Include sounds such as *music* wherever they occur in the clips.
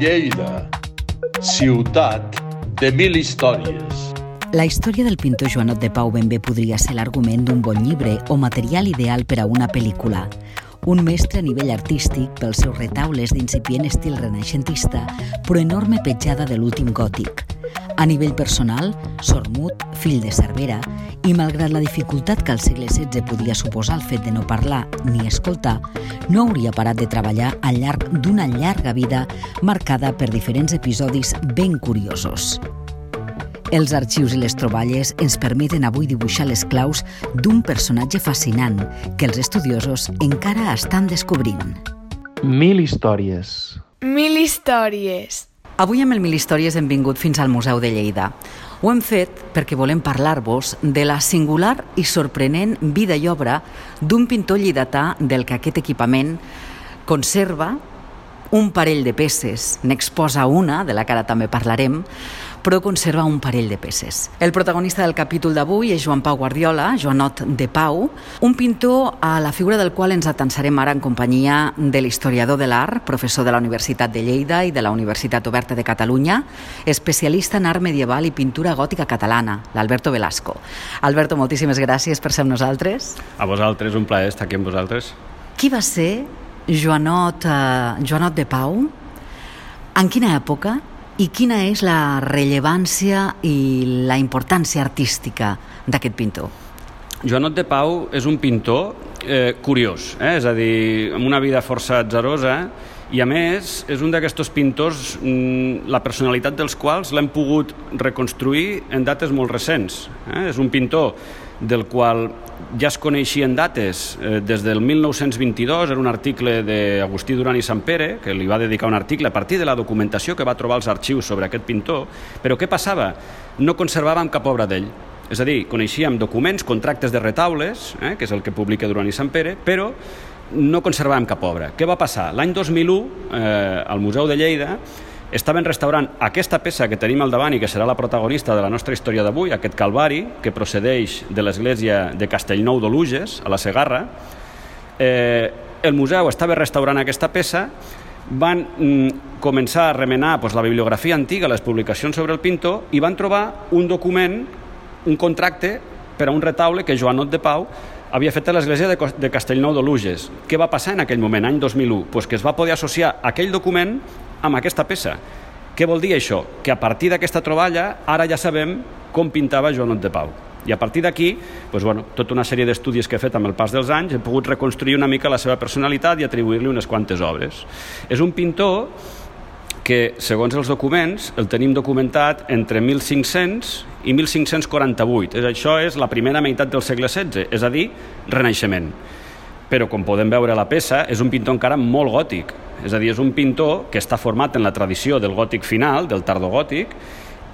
Lleida, ciutat de mil històries. La història del pintor Joanot de Pau ben bé podria ser l'argument d'un bon llibre o material ideal per a una pel·lícula. Un mestre a nivell artístic pels seus retaules d'incipient estil renaixentista, però enorme petjada de l'últim gòtic. A nivell personal, sormut, fill de Cervera, i malgrat la dificultat que al segle XVI podia suposar el fet de no parlar ni escoltar, no hauria parat de treballar al llarg d'una llarga vida marcada per diferents episodis ben curiosos. Els arxius i les troballes ens permeten avui dibuixar les claus d'un personatge fascinant que els estudiosos encara estan descobrint. Mil històries. Mil històries. Avui amb el Mil Històries hem vingut fins al Museu de Lleida. Ho hem fet perquè volem parlar-vos de la singular i sorprenent vida i obra d'un pintor lleidatà del que aquest equipament conserva un parell de peces, n'exposa una, de la que ara també parlarem, però conserva un parell de peces. El protagonista del capítol d'avui és Joan Pau Guardiola, Joanot de Pau, un pintor a la figura del qual ens atensarem ara en companyia de l'historiador de l'art, professor de la Universitat de Lleida i de la Universitat Oberta de Catalunya, especialista en art medieval i pintura gòtica catalana, l'Alberto Velasco. Alberto, moltíssimes gràcies per ser amb nosaltres. A vosaltres, un plaer estar aquí amb vosaltres. Qui va ser Joanot, eh, Joanot de Pau? En quina època i quina és la rellevància i la importància artística d'aquest pintor? Joanot de Pau és un pintor eh, curiós, eh? és a dir, amb una vida força atzarosa i a més és un d'aquests pintors mm, la personalitat dels quals l'hem pogut reconstruir en dates molt recents. Eh? És un pintor del qual ja es coneixien dates eh, des del 1922, era un article d'Agustí Duran i Sant Pere, que li va dedicar un article a partir de la documentació que va trobar als arxius sobre aquest pintor, però què passava? No conservàvem cap obra d'ell. És a dir, coneixíem documents, contractes de retaules, eh, que és el que publica Duran i Sant Pere, però no conservàvem cap obra. Què va passar? L'any 2001, eh, al Museu de Lleida, estaven restaurant aquesta peça que tenim al davant i que serà la protagonista de la nostra història d'avui, aquest calvari, que procedeix de l'església de Castellnou d'Oluges, a la Segarra. Eh, el museu estava restaurant aquesta peça, van mm, començar a remenar doncs, la bibliografia antiga, les publicacions sobre el pintor, i van trobar un document, un contracte per a un retaule que Joanot de Pau havia fet a l'església de, de Castellnou d'Oluges. Què va passar en aquell moment, any 2001? Pues que es va poder associar aquell document amb aquesta peça. Què vol dir això? Que a partir d'aquesta troballa ara ja sabem com pintava Joanot de Pau. I a partir d'aquí, doncs, bueno, tota una sèrie d'estudis que he fet amb el pas dels anys, he pogut reconstruir una mica la seva personalitat i atribuir-li unes quantes obres. És un pintor que, segons els documents, el tenim documentat entre 1500 i 1548. És, això és la primera meitat del segle XVI, és a dir, Renaixement. Però, com podem veure a la peça, és un pintor encara molt gòtic. És a dir, és un pintor que està format en la tradició del gòtic final, del tardogòtic,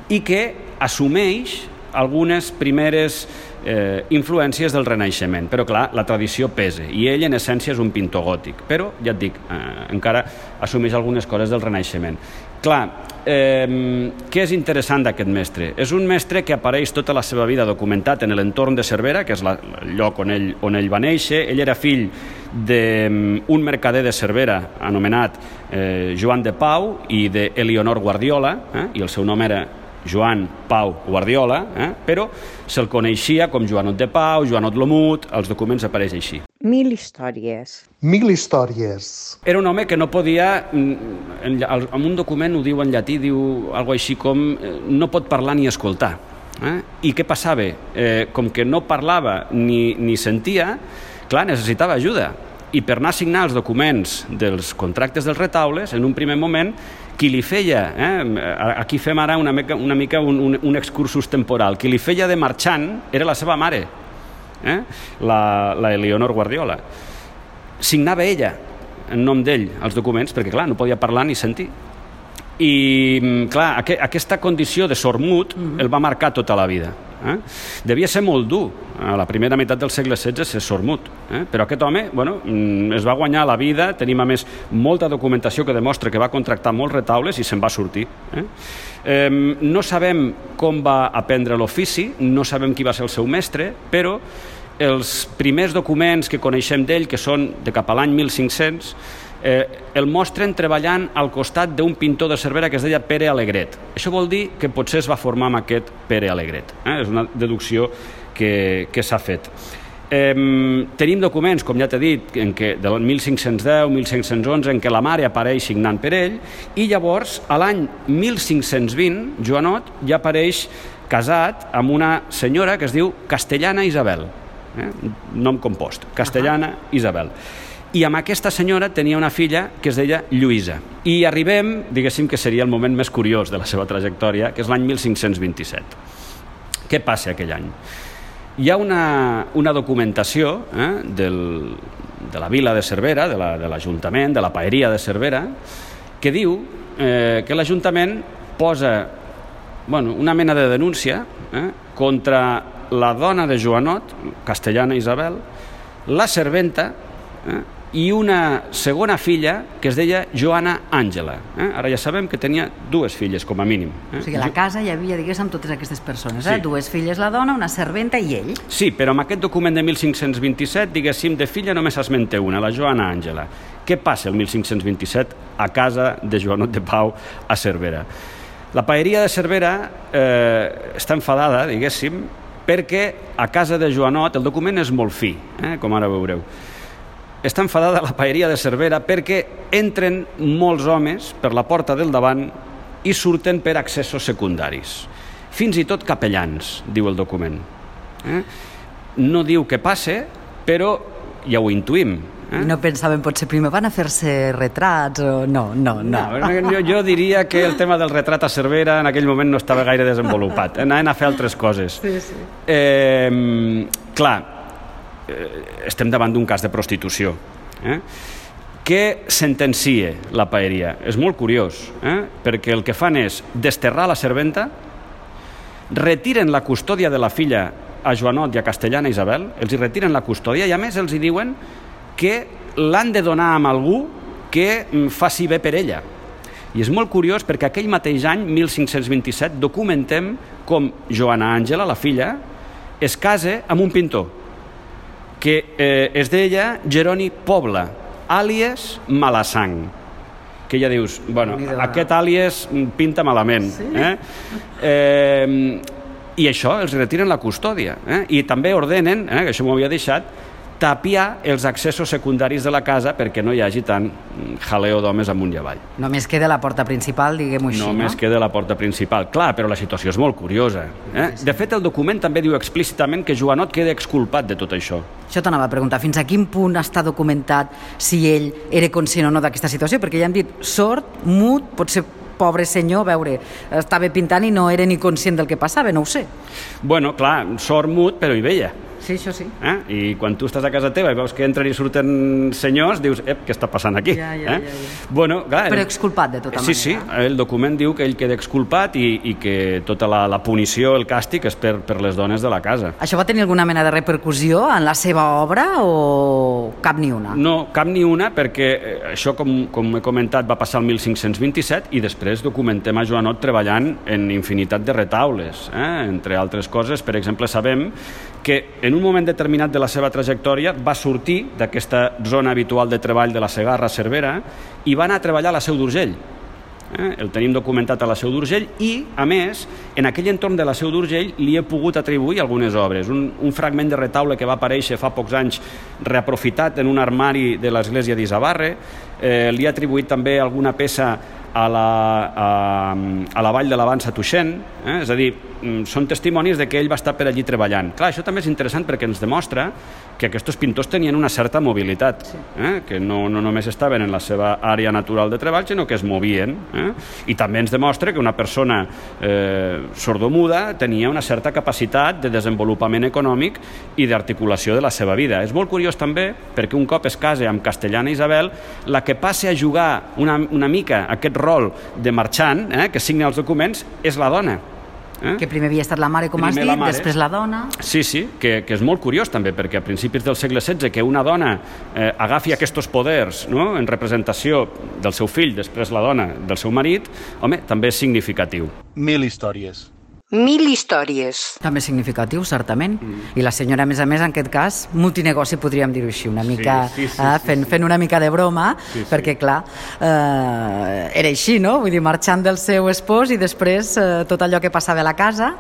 i que assumeix algunes primeres eh, influències del Renaixement, però clar, la tradició pesa, i ell en essència és un pintor gòtic, però ja et dic, eh, encara assumeix algunes coses del Renaixement. Clar, eh, què és interessant d'aquest mestre? És un mestre que apareix tota la seva vida documentat en l'entorn de Cervera, que és la, el lloc on ell, on ell va néixer. Ell era fill d'un mercader de Cervera anomenat eh, Joan de Pau i d'Eleonor Guardiola, eh, i el seu nom era Joan Pau Guardiola, eh? però se'l coneixia com Joanot de Pau, Joanot Lomut, els documents apareix així. Mil històries. Mil històries. Era un home que no podia, mm, en, en un document ho diu en llatí, diu algo així com eh, no pot parlar ni escoltar. Eh? I què passava? Eh, com que no parlava ni, ni sentia, clar, necessitava ajuda. I per anar a signar els documents dels contractes dels retaules, en un primer moment, qui li feia, eh, aquí fem ara una mica, una mica un, un, un excursus temporal, qui li feia de marxant era la seva mare, eh, la, la Eleonor Guardiola. Signava ella, en nom d'ell, els documents, perquè clar, no podia parlar ni sentir. I mm, clar, aqu aquesta condició de sormut mm -hmm. el va marcar tota la vida. Eh? Devia ser molt dur a la primera meitat del segle XVI ser sormut, eh? però aquest home bueno, mm, es va guanyar la vida, tenim a més molta documentació que demostra que va contractar molts retaules i se'n va sortir. Eh? Eh, no sabem com va aprendre l'ofici, no sabem qui va ser el seu mestre, però els primers documents que coneixem d'ell, que són de cap a l'any 1500, eh, el mostren treballant al costat d'un pintor de Cervera que es deia Pere Alegret. Això vol dir que potser es va formar amb aquest Pere Alegret. Eh? És una deducció que, que s'ha fet. Eh, tenim documents, com ja t'he dit, en què, del 1510-1511, en què la mare apareix signant per ell, i llavors, a l'any 1520, Joanot ja apareix casat amb una senyora que es diu Castellana Isabel, eh? nom compost, Castellana uh -huh. Isabel. I amb aquesta senyora tenia una filla que es deia Lluïsa. I arribem, diguéssim que seria el moment més curiós de la seva trajectòria, que és l'any 1527. Què passa aquell any? Hi ha una, una documentació eh, del, de la vila de Cervera, de l'Ajuntament, la, de, de la paeria de Cervera, que diu eh, que l'Ajuntament posa bueno, una mena de denúncia eh, contra la dona de Joanot, castellana Isabel, la serventa eh, i una segona filla que es deia Joana Àngela. Eh? Ara ja sabem que tenia dues filles, com a mínim. Eh? O sigui, a la casa hi havia, diguéssim, totes aquestes persones. Eh? Sí. Dues filles la dona, una serventa i ell. Sí, però amb aquest document de 1527, diguéssim, de filla només s'esmenta una, la Joana Àngela. Què passa el 1527 a casa de Joanot de Pau a Cervera? La paeria de Cervera eh, està enfadada, diguéssim, perquè a casa de Joanot el document és molt fi, eh, com ara veureu. Està enfadada la paeria de Cervera perquè entren molts homes per la porta del davant i surten per accessos secundaris. Fins i tot capellans, diu el document. Eh? No diu què passe, però ja ho intuïm. Eh? No pensaven, potser primer van a fer-se retrats o... No, no, no. no jo, jo diria que el tema del retrat a Cervera en aquell moment no estava gaire desenvolupat. Anaven a fer altres coses. Sí, sí. Eh, clar, eh, estem davant d'un cas de prostitució. Eh? Què sentencia la paeria? És molt curiós, eh? perquè el que fan és desterrar la serventa, retiren la custòdia de la filla a Joanot i a Castellana Isabel, els hi retiren la custòdia i a més els hi diuen que l'han de donar amb algú que mm, faci bé per ella. I és molt curiós perquè aquell mateix any, 1527, documentem com Joana Àngela, la filla, es casa amb un pintor que eh, es deia Jeroni Pobla, àlies Malassang que ja dius, bueno, aquest àlies pinta malament. Sí? Eh? Eh, I això, els retiren la custòdia. Eh? I també ordenen, eh, que això m'ho havia deixat, tapiar els accessos secundaris de la casa perquè no hi hagi tant jaleo d'homes amunt i avall. Només queda la porta principal, diguem-ho així, Només no? queda la porta principal. Clar, però la situació és molt curiosa. Eh? De fet, el document també diu explícitament que Joanot queda exculpat de tot això. Això t'anava a preguntar. Fins a quin punt està documentat si ell era conscient o no d'aquesta situació? Perquè ja hem dit sord, mut, potser pobre senyor, a veure, estava pintant i no era ni conscient del que passava, no ho sé. Bueno, clar, sort mut, però hi veia. Sí, això sí. Eh? I quan tu estàs a casa teva i veus que entren i surten senyors, dius, ep, què està passant aquí? Ja, ja, eh? ja, ja. Bueno, clar, Però exculpat, de tota sí, manera. Sí, el document diu que ell queda exculpat i, i que tota la, la punició, el càstig, és per, per les dones de la casa. Això va tenir alguna mena de repercussió en la seva obra o cap ni una? No, cap ni una, perquè eh, això, com, com he comentat, va passar el 1527 i després documentem a Joanot treballant en infinitat de retaules. Eh? Entre altres coses, per exemple, sabem que en un moment determinat de la seva trajectòria va sortir d'aquesta zona habitual de treball de la Segarra Cervera i va anar a treballar a la Seu d'Urgell. Eh? El tenim documentat a la Seu d'Urgell i, a més, en aquell entorn de la Seu d'Urgell li he pogut atribuir algunes obres. Un, un fragment de retaule que va aparèixer fa pocs anys reaprofitat en un armari de l'església d'Isabarre. Eh, li he atribuït també alguna peça a la, a, a la vall de l'Avança Tuixent, eh? és a dir, són testimonis de que ell va estar per allí treballant. Clar, això també és interessant perquè ens demostra que aquests pintors tenien una certa mobilitat, sí. eh? que no, no només estaven en la seva àrea natural de treball, sinó que es movien. Eh? I també ens demostra que una persona eh, sordomuda tenia una certa capacitat de desenvolupament econòmic i d'articulació de la seva vida. És molt curiós també perquè un cop es casa amb Castellana Isabel, la que passa a jugar una, una mica aquest rol de marxant, eh, que signa els documents, és la dona. Eh? Que primer havia estat la mare, com primer has dit, la mare. després la dona... Sí, sí, que, que és molt curiós també, perquè a principis del segle XVI que una dona eh, agafi aquests poders no? en representació del seu fill, després la dona del seu marit, home, també és significatiu. Mil històries. Mil històries. També significatiu, certament. Mm. I la senyora, a més a més, en aquest cas, multinegoci, podríem dir-ho així, una mica, sí, sí, eh, sí, fent, sí. fent una mica de broma, Sí, sí. perquè, clar, eh, era així, no? Vull dir, marxant del seu espòs i després eh, tot allò que passava a la casa,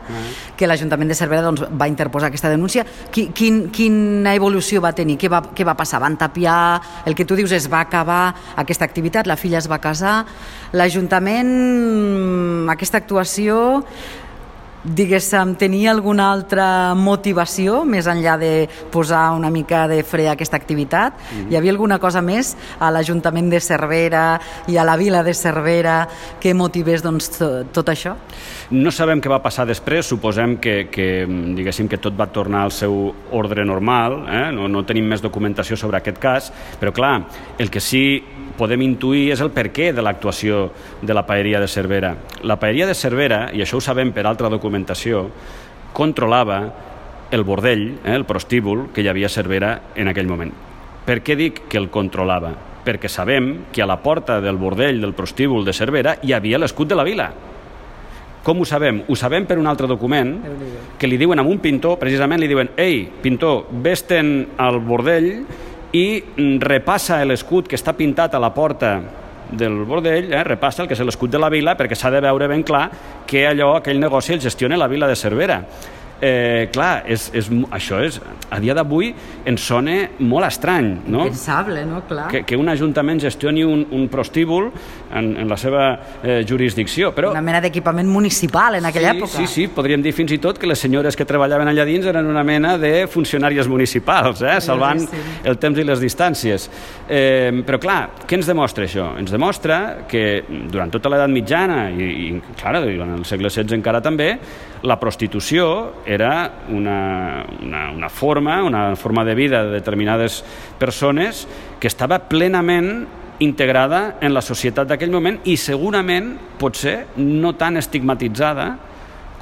que l'Ajuntament de Cervera doncs, va interposar aquesta denúncia. Qui, quin, quina evolució va tenir? Què va, què va passar? Van tapiar... El que tu dius es va acabar aquesta activitat, la filla es va casar, l'Ajuntament, aquesta actuació diguéssim, tenia alguna altra motivació més enllà de posar una mica de fre a aquesta activitat? Hi havia alguna cosa més a l'Ajuntament de Cervera i a la vila de Cervera que motivés doncs, to- tot això? No sabem què va passar després, suposem que, que diguéssim que tot va tornar al seu ordre normal, eh? no, no tenim més documentació sobre aquest cas, però clar, el que sí podem intuir és el perquè de l'actuació de la paeria de Cervera. La paeria de Cervera, i això ho sabem per altra documentació, controlava el bordell, eh, el prostíbul que hi havia a Cervera en aquell moment. Per què dic que el controlava? Perquè sabem que a la porta del bordell del prostíbul de Cervera hi havia l'escut de la vila. Com ho sabem? Ho sabem per un altre document que li diuen a un pintor, precisament li diuen «Ei, pintor, vés-te'n al bordell i repassa l'escut que està pintat a la porta del bordell, eh, repassa el que és l'escut de la vila perquè s'ha de veure ben clar que allò, aquell negoci el gestiona la vila de Cervera. Eh, clar, és, és, això és, a dia d'avui ens sona molt estrany, no? Pensable, no? Clar. que, que un ajuntament gestioni un, un prostíbul en, en la seva eh, jurisdicció. Però, Una mena d'equipament municipal en aquella sí, època. Sí, sí, podríem dir fins i tot que les senyores que treballaven allà dins eren una mena de funcionàries municipals, eh, salvant Claríssim. el temps i les distàncies. Eh, però clar, què ens demostra això? Ens demostra que durant tota l'edat mitjana i, i clar, durant el segle XVI encara també, la prostitució era una, una, una forma, una forma de vida de determinades persones que estava plenament integrada en la societat d'aquell moment i segurament, potser, no tan estigmatitzada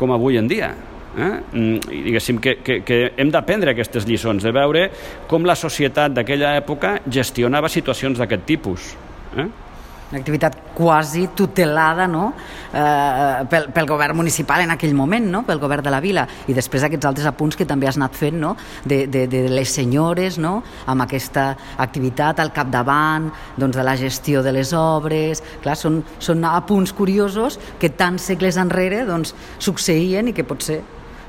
com avui en dia. Eh? Mm, diguéssim que, que, que hem d'aprendre aquestes lliçons, de veure com la societat d'aquella època gestionava situacions d'aquest tipus. Eh? Una activitat quasi tutelada no? eh, pel, pel govern municipal en aquell moment, no? pel govern de la vila. I després aquests altres apunts que també has anat fent no? de, de, de les senyores no? amb aquesta activitat al capdavant doncs, de la gestió de les obres. Clar, són, són apunts curiosos que tants segles enrere doncs, succeïen i que potser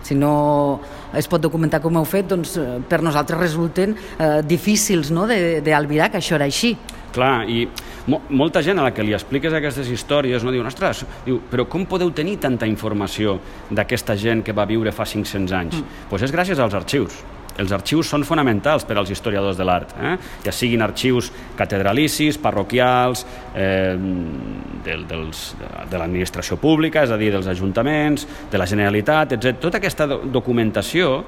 si no es pot documentar com heu fet, doncs eh, per nosaltres resulten eh, difícils no? d'albirar que això era així. Clar, i mo molta gent a la que li expliques aquestes històries no diuen, ostres, diu, però com podeu tenir tanta informació d'aquesta gent que va viure fa 500 anys? Doncs mm. pues és gràcies als arxius. Els arxius són fonamentals per als historiadors de l'art, eh? ja siguin arxius catedralicis, parroquials, eh, del, dels, de l'administració pública, és a dir, dels ajuntaments, de la Generalitat, etc. Tota aquesta do documentació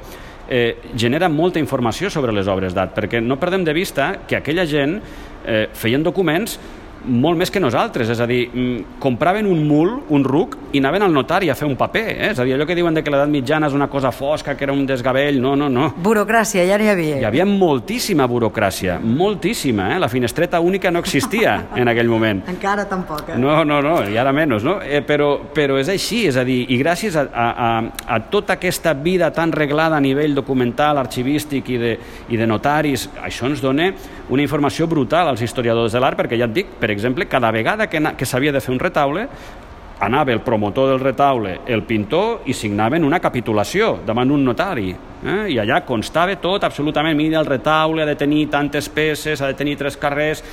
eh, genera molta informació sobre les obres d'art, perquè no perdem de vista que aquella gent eh, feien documents molt més que nosaltres, és a dir, mm, compraven un mul, un ruc, i anaven al notari a fer un paper, eh? és a dir, allò que diuen de que l'edat mitjana és una cosa fosca, que era un desgavell, no, no, no. Burocràcia, ja n'hi havia. Hi havia moltíssima burocràcia, moltíssima, eh? la finestreta única no existia *laughs* en aquell moment. Encara tampoc, eh? No, no, no, i ara menys, no? Eh, però, però és així, és a dir, i gràcies a, a, a, a tota aquesta vida tan reglada a nivell documental, arxivístic i de, i de notaris, això ens dona una informació brutal als historiadors de l'art, perquè ja et dic, per exemple, cada vegada que, que s'havia de fer un retaule, anava el promotor del retaule, el pintor, i signaven una capitulació davant un notari. Eh? I allà constava tot, absolutament, mira, el retaule ha de tenir tantes peces, ha de tenir tres carrers,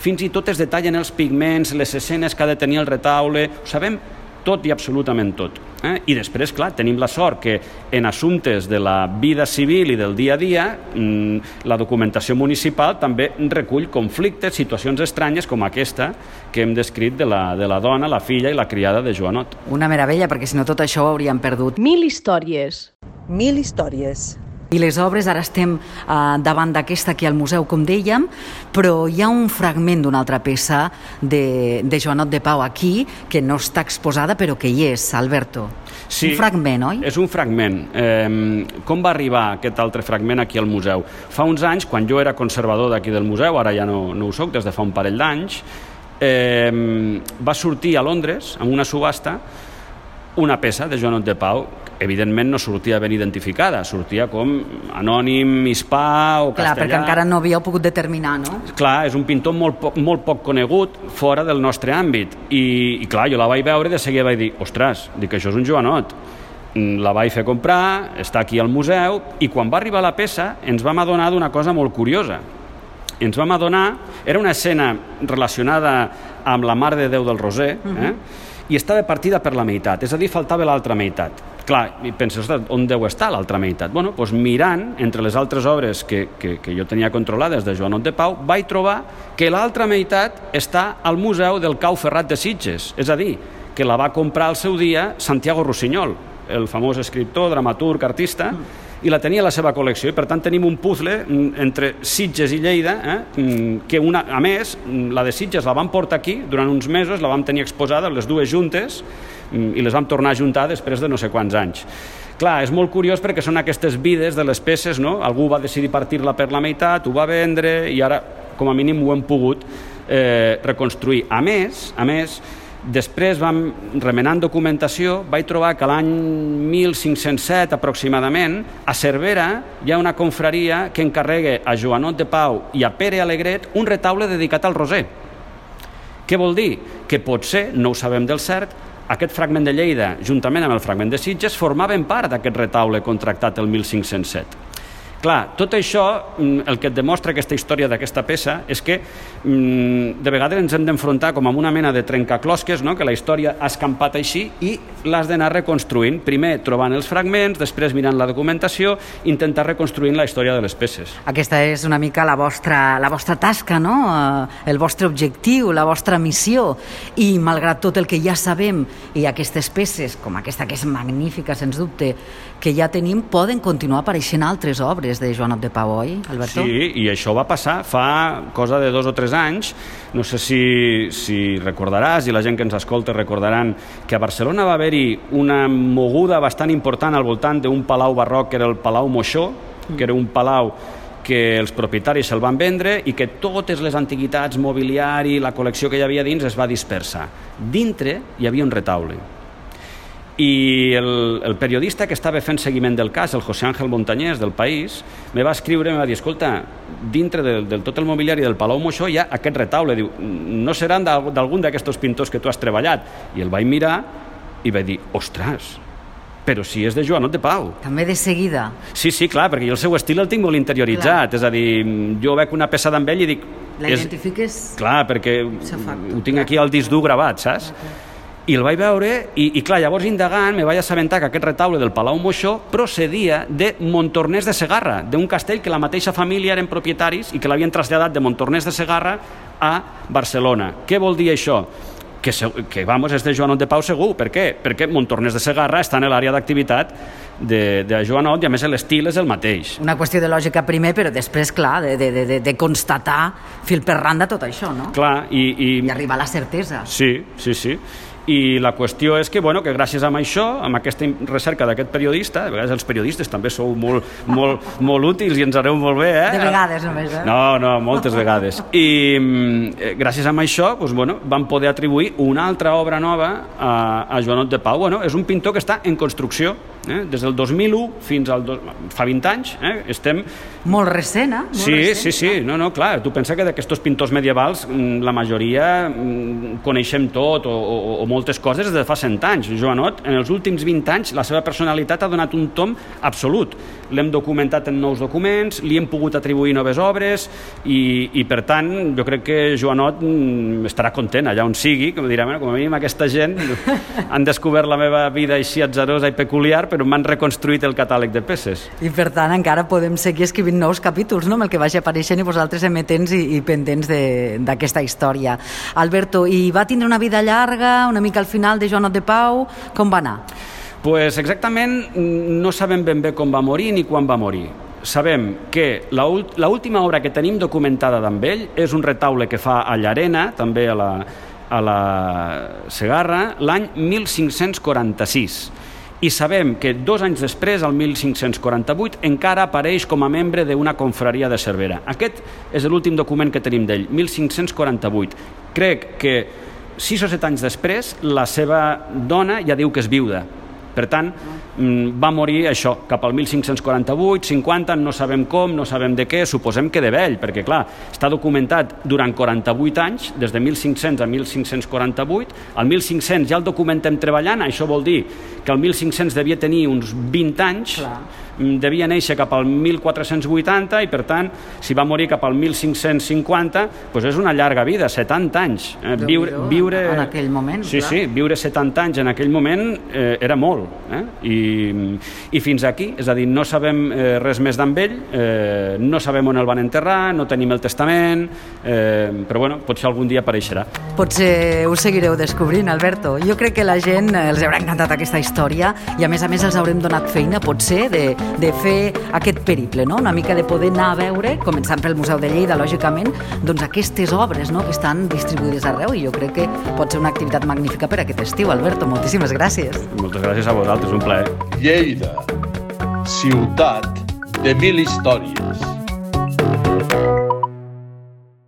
fins i tot es detallen els pigments, les escenes que ha de tenir el retaule, ho sabem tot i absolutament tot. Eh? I després, clar, tenim la sort que en assumptes de la vida civil i del dia a dia, mm, la documentació municipal també recull conflictes, situacions estranyes com aquesta que hem descrit de la, de la dona, la filla i la criada de Joanot. Una meravella, perquè si no tot això ho hauríem perdut. Mil històries. Mil històries. I les obres, ara estem eh, davant d'aquesta aquí al museu, com dèiem, però hi ha un fragment d'una altra peça de, de Joanot de Pau aquí, que no està exposada, però que hi és, Alberto. Un fragment, oi? És un fragment. Eh, com va arribar aquest altre fragment aquí al museu? Fa uns anys, quan jo era conservador d'aquí del museu, ara ja no, no ho soc, des de fa un parell d'anys, eh, va sortir a Londres, amb una subhasta, una peça de Joanot de Pau evidentment no sortia ben identificada, sortia com anònim, hispà o Clar, castellà. perquè encara no havíeu pogut determinar, no? Clar, és un pintor molt poc, molt poc conegut fora del nostre àmbit. I, I clar, jo la vaig veure i de seguida vaig dir, ostres, dic que això és un Joanot. Mm, La vaig fer comprar, està aquí al museu, i quan va arribar la peça ens vam adonar d'una cosa molt curiosa. Ens vam adonar, era una escena relacionada amb la Mare de Déu del Roser, eh? I estava partida per la meitat, és a dir, faltava l'altra meitat. Clar, i penses, ostres, on deu estar l'altra meitat? Bueno, doncs mirant entre les altres obres que, que, que jo tenia controlades de Joanot de Pau, vaig trobar que l'altra meitat està al Museu del Cau Ferrat de Sitges, és a dir, que la va comprar al seu dia Santiago Rossinyol, el famós escriptor, dramaturg, artista, i la tenia a la seva col·lecció i per tant tenim un puzzle mm, entre Sitges i Lleida eh? mm, que una, a més mm, la de Sitges la vam portar aquí durant uns mesos, la vam tenir exposada les dues juntes i les vam tornar a juntar després de no sé quants anys Clar, és molt curiós perquè són aquestes vides de les peces, no? Algú va decidir partir-la per la meitat, ho va vendre i ara, com a mínim, ho hem pogut eh, reconstruir. A més, a més, Després vam, remenant documentació, vaig trobar que l'any 1507 aproximadament, a Cervera hi ha una confraria que encarrega a Joanot de Pau i a Pere Alegret un retaule dedicat al roser. Què vol dir? Que potser, no ho sabem del cert, aquest fragment de Lleida, juntament amb el fragment de Sitges, formaven part d'aquest retaule contractat el 1507. Clar, tot això, mm, el que et demostra aquesta història d'aquesta peça és que mm, de vegades ens hem d'enfrontar com amb una mena de trencaclosques, no? que la història ha escampat així i l'has d'anar reconstruint. Primer trobant els fragments, després mirant la documentació, intentar reconstruint la història de les peces. Aquesta és una mica la vostra, la vostra tasca, no? Eh, El vostre objectiu, la vostra missió. I malgrat tot el que ja sabem i aquestes peces, com aquesta que és magnífica, sens dubte, que ja tenim, poden continuar apareixent altres obres de Joanot de Pau, oi, Alberto? Sí, i això va passar fa cosa de dos o tres anys. No sé si, si recordaràs, i la gent que ens escolta recordaran, que a Barcelona va haver-hi una moguda bastant important al voltant d'un palau barroc que era el Palau Moixó, que era un palau que els propietaris se'l van vendre i que totes les antiguitats, mobiliari, la col·lecció que hi havia dins es va dispersar. Dintre hi havia un retaule. I el, el periodista que estava fent seguiment del cas, el José Ángel Montañés del País, me va escriure i me va dir, escolta, dintre del, del tot el mobiliari del Palau Moixó hi ha aquest retaule. Diu, no seran d'al- d'algun d'aquests pintors que tu has treballat? I el vaig mirar i vaig dir, ostres, però si és de Joanot de Pau. També de seguida. Sí, sí, clar, perquè jo el seu estil el tinc molt interioritzat, és a dir, jo veig una peça d'en ell i dic... La és- identifiques... Clar, perquè ho tinc aquí al disc dur gravat, saps? I el vaig veure i, i clar, llavors indagant me vaig assabentar que aquest retaule del Palau Moixó procedia de Montornès de Segarra, d'un castell que la mateixa família eren propietaris i que l'havien traslladat de Montornès de Segarra a Barcelona. Què vol dir això? Que, que vamos, és de Joanot de Pau segur. Per què? Perquè Montornès de Segarra està en l'àrea d'activitat de, de Joanot i a més l'estil és el mateix. Una qüestió de lògica primer, però després, clar, de, de, de, de, de constatar fil per randa tot això, no? Clar, i, i, I arribar a la certesa. Sí, sí, sí. I la qüestió és que, bueno, que gràcies a això, amb aquesta recerca d'aquest periodista, de vegades els periodistes també sou molt, molt, molt útils i ens aneu molt bé, eh? De vegades només, eh? No, no, moltes vegades. I mm, eh, gràcies a això doncs, bueno, vam poder atribuir una altra obra nova a, a Joanot de Pau. Bueno, és un pintor que està en construcció, eh? des del 2001 fins al... Do... fa 20 anys, eh? estem Molt recent, eh? Molt Sí, recent, sí, sí, no, no, clar, tu pensa que d'aquests pintors medievals mm, la majoria mm, coneixem tot o, o, o moltes coses des de fa 100 anys. Joanot, en els últims 20 anys, la seva personalitat ha donat un tom absolut. L'hem documentat en nous documents, li hem pogut atribuir noves obres i, i per tant, jo crec que Joanot mm, estarà content allà on sigui, com dirà, bueno, com a mínim aquesta gent *laughs* han descobert la meva vida així atzarosa i peculiar, però m'han reconstruït el catàleg de peces. I per tant encara podem seguir escrivint nous capítols no? amb el que vagi apareixent i vosaltres emetents i, i pendents de- d'aquesta història. Alberto, i va tindre una vida llarga, una mica al final de Joanot de Pau, com va anar? Pues exactament mm, no sabem ben bé com va morir ni quan va morir. Sabem que la ult- la última obra que tenim documentada d'amb ell és un retaule que fa a Llarena, també a la, a la Segarra, l'any 1546. I sabem que dos anys després, el 1548, encara apareix com a membre d'una confraria de Cervera. Aquest és l'últim document que tenim d'ell, 1548. Crec que sis o set anys després, la seva dona ja diu que és viuda. Per tant, mm, va morir això, cap al 1548, 50, no sabem com, no sabem de què, suposem que de vell, perquè clar, està documentat durant 48 anys, des de 1500 a 1548, al 1500 ja el documentem treballant, això vol dir que el 1500 devia tenir uns 20 anys, Clar. Mm, devia néixer cap al 1480 i per tant, si va morir cap al 1550, doncs és una llarga vida, 70 anys. Eh, viure, viure... en aquell moment, Sí, clar. sí, viure 70 anys en aquell moment eh, era molt. Eh? I, I fins aquí, és a dir, no sabem eh, res més d'en ell, eh, no sabem on el van enterrar, no tenim el testament, eh, però bueno, potser algun dia apareixerà. Potser ho seguireu descobrint, Alberto. Jo crec que la gent eh, els haurà encantat aquesta història i a més a més els haurem donat feina, potser, de, de fer aquest periple, no? una mica de poder anar a veure, començant pel Museu de Lleida, lògicament, doncs aquestes obres no? que estan distribuïdes arreu i jo crec que pot ser una activitat magnífica per aquest estiu. Alberto, moltíssimes gràcies. Moltes gràcies a vosaltres, un plaer. Lleida, ciutat de mil històries.